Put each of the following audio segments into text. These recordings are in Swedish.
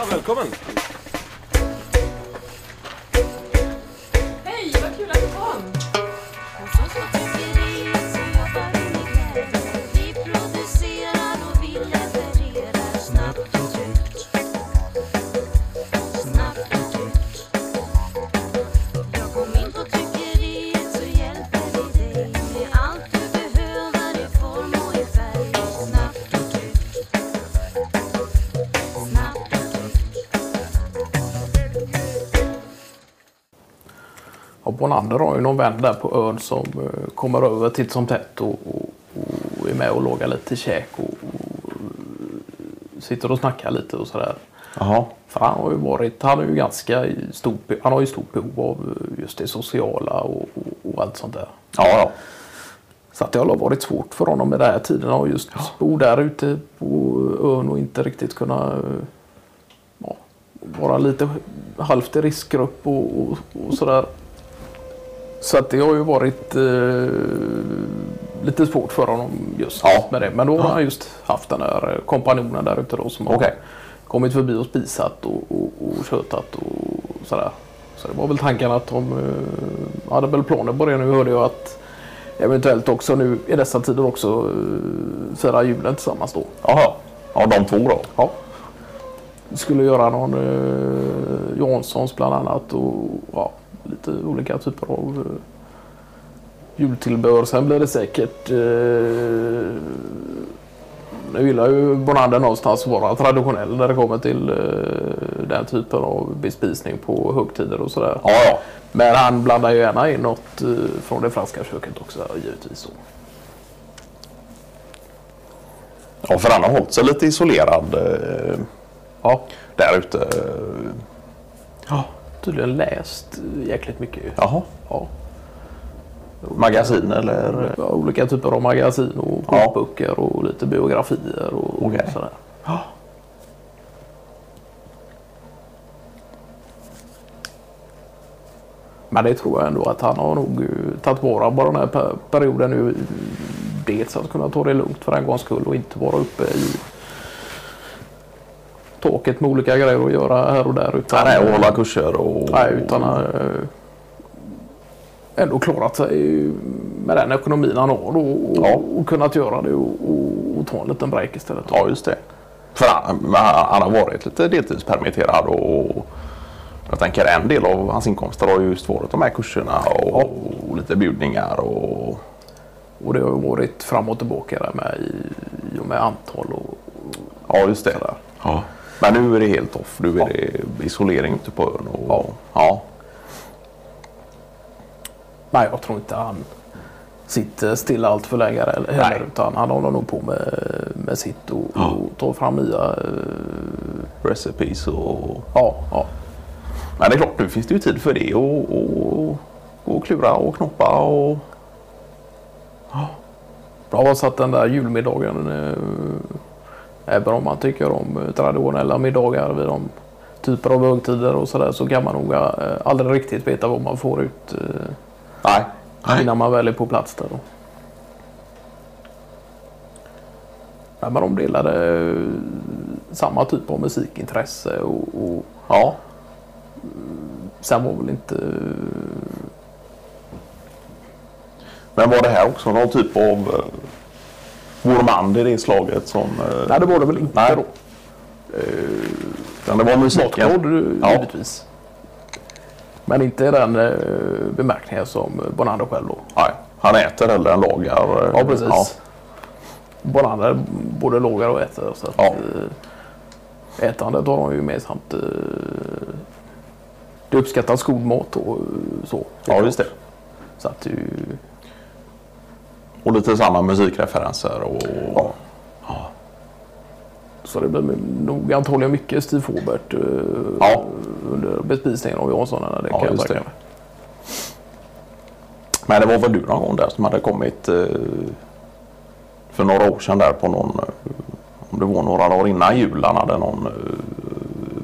Ja, välkommen! Bonander har ju någon vän där på ön som eh, kommer över titt som tätt och, och, och är med och lagar lite käk och, och sitter och snackar lite och sådär. Jaha. För han har ju varit, han är ju ganska i stort, han har ju stort behov av eh, just det sociala och, och, och allt sånt där. Ja, ja. Så att det har varit svårt för honom med den här tiden att just bo där ute på ön och inte riktigt kunna eh, ja, vara lite halvt i riskgrupp och, och, och sådär. Så att det har ju varit eh, lite svårt för honom just Ja. med det. Men då har han just haft den här eh, kompanjonen där ute då som har Okej. kommit förbi och spisat och, och, och tjötat och sådär. Så det var väl tanken att de eh, hade väl planer på det. Nu hörde jag att eventuellt också nu i dessa tider också eh, fira julen tillsammans då. Jaha. Ja, de två då. Ja. Skulle göra någon eh, Janssons bland annat och ja, lite olika typer av eh, jultillbehör. Sen blir det säkert eh, nu gillar ju Bonander någonstans att vara traditionell när det kommer till eh, den typen av bespisning på högtider och sådär. Ja, ja. Men han blandar ju gärna in något eh, från det franska köket också givetvis. Så. Ja, för han har hållit sig lite isolerad eh, Ja. där ute. ja, tydligen läst eh, jäkligt mycket. Jaha. Ja. Magasin eller? Ja, olika typer av magasin och Ja. kokböcker och lite biografier och Okej. sådär. Men det tror jag ändå att han har nog eh, tagit vara på den här per- perioden nu. Dels att kunna ta det lugnt för en gångs skull och inte vara uppe i taket med olika grejer att göra här och där. Utan, Nej, och hålla kurser och... Nej, utan har ändå klarat sig med den ekonomin han har då, och, Ja. och kunnat göra det och, och, och ta en liten break istället. Ja, just det. För han, han har varit lite deltidspermitterad och jag tänker en del av hans inkomster har ju just varit de här kurserna och, och lite bjudningar och... Och det har ju varit fram och tillbaka där med i, i och med antal och, Ja, just det. Sådär. Ja. Men nu är det helt off. Nu är Ja. det isolering ute på ön. Och, Ja. ja. Nej, jag tror inte han sitter stilla allt för länge heller. Nej. Utan han håller nog på med, med sitt och, Ja. och tar fram nya... eh, Recipes och... Ja, ja. Men det är klart, nu finns det ju tid för det och, och, och klura och knoppa och... Bra så att den där julmiddagen, eh, även om man tycker om eh, traditionella middagar vid de typer av högtider och sådär så kan man nog eh, aldrig riktigt veta vad man får ut eh, Nej. innan man väl är på plats där. Då. Ja, men de delade samma typ av musikintresse och, och Ja. sen var väl inte... Men var det här också någon typ av gourmand i det slaget som... eh, Nej, det var det väl inte Nej. då. utan det var musiken? Matglad Ja. givetvis. Men inte i den eh, bemärkningen som Bonander själv då. Nej. Han äter eller än lagar. eh, Ja, precis. Bonander både lagar och äter. Så att, Ja. eh, ätandet har de ju med samt eh, det uppskattas god mat och eh, så. Ja, just det. Så att det är ju, Och lite samma musikreferenser och... Ja. så det blir nog antagligen mycket Steve Fobert eh, Ja. under bespisningen av Jansson. Det Ja, kan jag det. Men det var väl du någon gång där som hade kommit eh, för några år sedan där på någon, eh, om det var några dagar innan jul, han hade någon eh,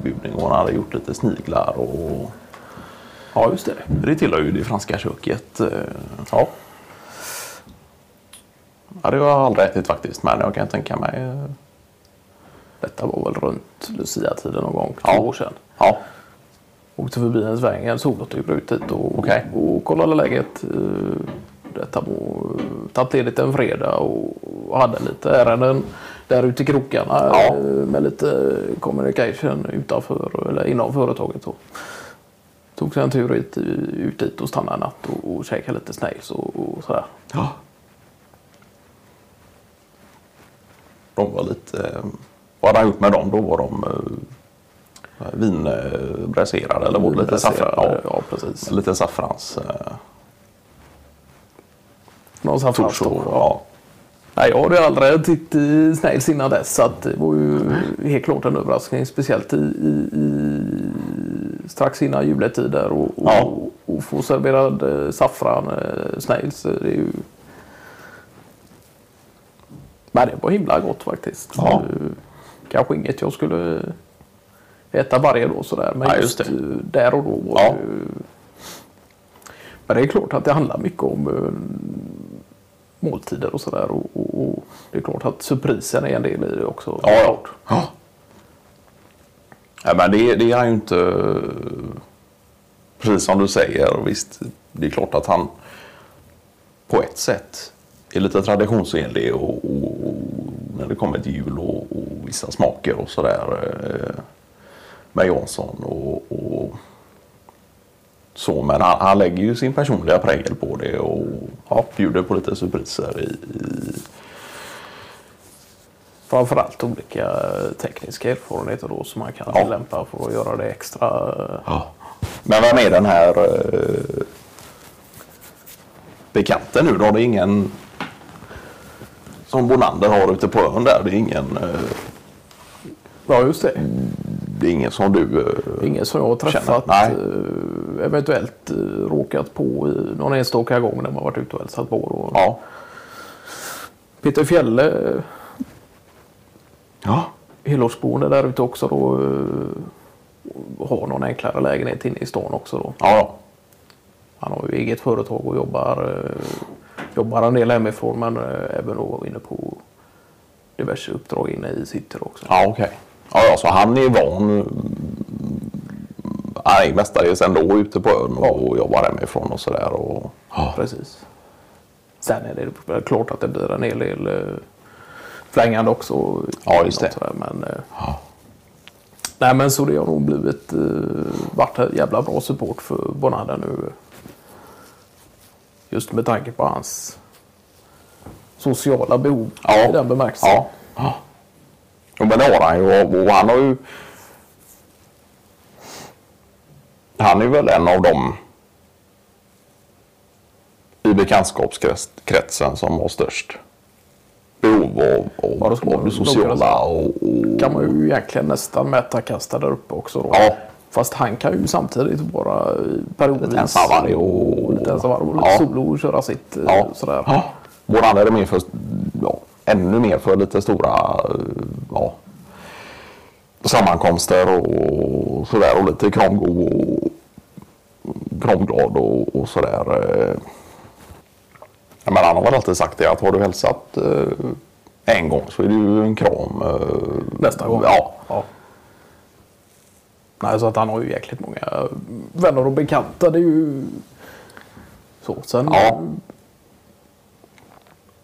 bjudning och han hade gjort lite sniglar och Ja, just det. det tillhör ju det franska köket. eh. Ja. Ja, det har jag aldrig ätit faktiskt men jag kan tänka mig. eh, Detta var väl runt Lucia-tiden någon gång, Ja. två år sedan. Ja. Åkte förbi en sväng, en solåttur ut dit och, Okej. och kollade läget. Eh, Detta var tagit ledigt en fredag och hade lite ärenden där ute i krokarna Ja. eh, med lite communication utanför eller inom företaget. Då. Tog sig en tur ut, ut dit och stannade en natt och, och käkade lite snails och, och sådär. Ja. De var lite... eh, Vad hade han gjort med dem? Då var de eh, vinbräserade eller var det lite saffran? Ja, Ja, precis. lite saffrans... Eh, Någon saffrans då. Ja. Nej, jag hade aldrig ätit eh, snails innan dess så att det var ju helt klart en överraskning. Speciellt i, i, i strax innan juletid och, och, Ja. och få serverad saffran snails. Det är ju... Men det var himla gott faktiskt. Ja. Eh, Kanske inget jag skulle äta varje dag sådär. Men Nej, just, just det. eh, där och då var Ja. det ju... Men det är klart att det handlar mycket om eh, måltider och sådär. Och, och, och det är klart att surprisen är en del i det också. Ja, ja. ja. ja men det, det är han ju inte... Precis som du säger, visst, det är klart att han på ett sätt är lite traditionsenlig och, och, och när det kommer till jul och, och vissa smaker och sådär eh, med Jansson och, och så. Men han, han lägger ju sin personliga prägel på det och ja, bjuder på lite surpriser i, i Framförallt olika tekniska erfarenheter då som man kan Ja. tillämpa för att göra det extra. Ja. Men vem är den här eh, bekanten nu då? Det är ingen som Bonander har ute på ön där. Det är ingen, eh, Ja, just det. det är ingen som du... Eh, Ingen som jag har träffat. Nej. eh, Eventuellt råkat på någon enstaka gång när man varit ute och hälsat på. Och ja. Peter Fjälle, Ja. helårsboende där ute också då. Har någon enklare lägenhet inne i stan också då. Ja. Han har ju eget företag och jobbar, jobbar en del hemifrån men eh, även då inne på diverse uppdrag inne i city också. Ja, okej. Ja, ja, så han är van. mm, är mestadels ändå ute på ön och jobbar hemifrån och sådär. Och... Ja. Precis. Sen är det klart att det blir en hel del eh, flängande också. Ja, just det. Sådär, men, eh, Ja. nej men så det har nog blivit varit jävla bra support för Bonander nu. Just med tanke på hans sociala behov Ja. i den bemärkelsen. Ja. ja. Men det har han ju. Och, han har ju... Han är väl en av dem i bekantskapskretsen som har störst behov av, av, av det sociala. Och, och, kan man ju egentligen nästan mäta kasta där uppe också. Då. Ja. Fast han kan ju samtidigt vara periodvis Lite ensamvarg och- lite ensamvarg och lite Ja. solo och köra sitt. eh, Ja. Sådär. Ja. Vår andra är mer för, ja, ännu mer för lite stora eh, ja, sammankomster och sådär och lite kramgo och kramglad och, och sådär. eh. Men han har väl alltid sagt det att har du hälsat eh, en gång så är det ju en kram. eh, Nästa gång. Ja. Ja. Nej, så att han har ju jäkligt många vänner och bekanta. Det är ju så. Sen Ja.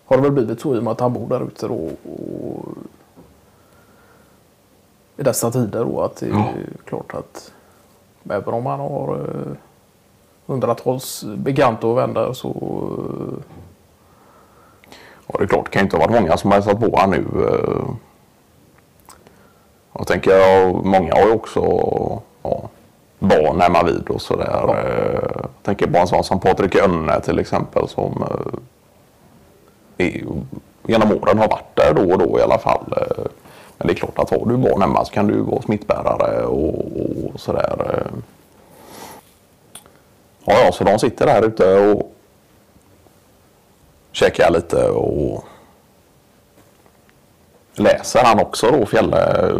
har det väl blivit så i och med att han bor där ute då. Och I dessa tider då att det är Ja. klart att även om han har eh, hundratals bekanta och vänner så eh, Ja, det är klart, det kan ju inte ha varit många som har hälsat på här nu. Eh. Jag tänker, ja, många har ju också ja, barn hemma vid och sådär. Ja. Eh, Jag tänker på en sån som Patrik Önne till exempel som eh, är, genom åren har varit där då och då i alla fall. eh. Men det är klart att har du barn hemma så kan du vara smittbärare och, och sådär. eh. Ja, ja, så de sitter där ute och käkar lite och läser han också då, Fjälle?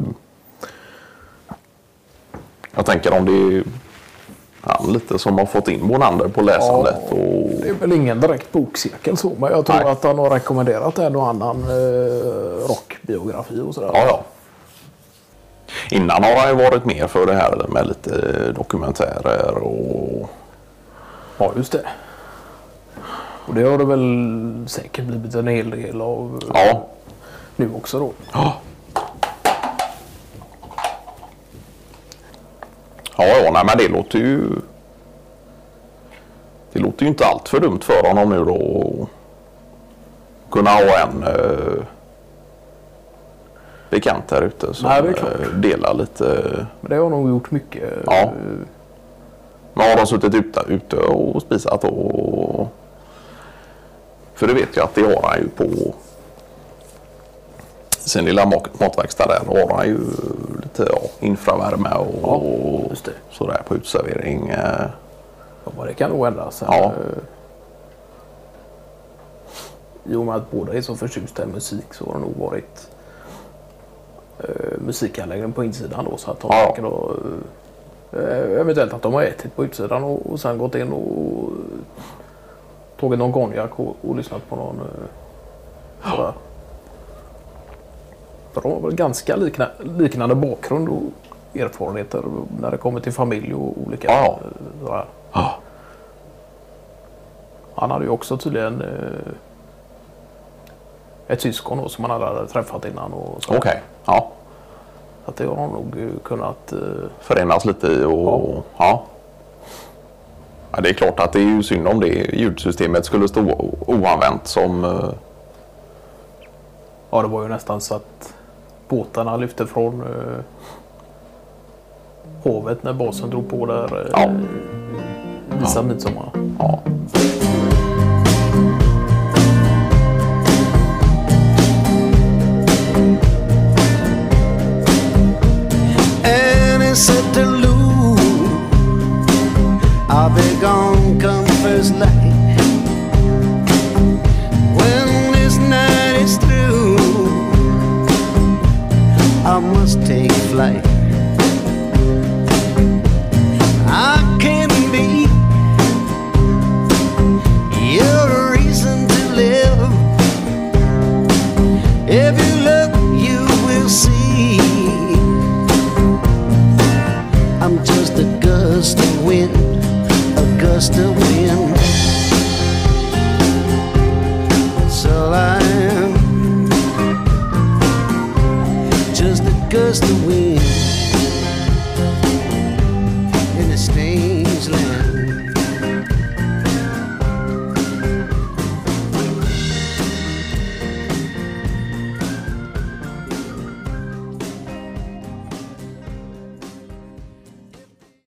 Jag tänker om det är han lite som har fått in Bonander på läsandet. Ja, Och, Det är väl ingen direkt bokcirkel så, men jag tror Nej. att han har rekommenderat en och annan eh, rockbiografi och sådär. ja, ja. Innan har han ju varit mer för det här med lite dokumentärer och Ja, just det. Och det har det väl säkert blivit en hel del av ja. nu också då. Ja, ja, ja nej, men det låter ju det låter ju inte allt för dumt för honom nu då kunna ha en eh, bekant här ute som Nej, eh, delar lite Men det har nog gjort mycket. Ja. Men har de suttit ute, ute och spisat och... För det vet jag att det har han ju på sin lilla mat- matverkstad där. Då han ju lite ja, infravärme och Ja, sådär på utservering. eh. Ja, men det kan nog ändras. Ja. eh, I och med att båda är så förtjusta i musik så har det nog varit eh, musikanläggning på insidan då. Så att de Ja. har, eh, eventuellt att de har ätit på utsidan och, och sen gått in och tagit någon konjak och, och lyssnat på någon eh, sådär. För de har väl ganska likna, liknande bakgrund och erfarenheter när det kommer till familj och olika Ja. eh, sådär. Ja. Han hade ju också tydligen eh, ett syskon då, som han aldrig hade träffat innan. Okej, ja. Så att det har han nog eh, kunnat... Förenas lite i och... Ja. ja. Det är klart att det är ju synd om det ljudsystemet skulle stå oanvänt som... ja, det var ju nästan så att båtarna lyfte från eh, havet när basen drog på där. Eh, Ja. Visa midsommar. Ja. it's a delude. Are they gone come first flight. I can be your reason to live. If you look, you will see. I'm just a gust of wind, a gust of wind. just the way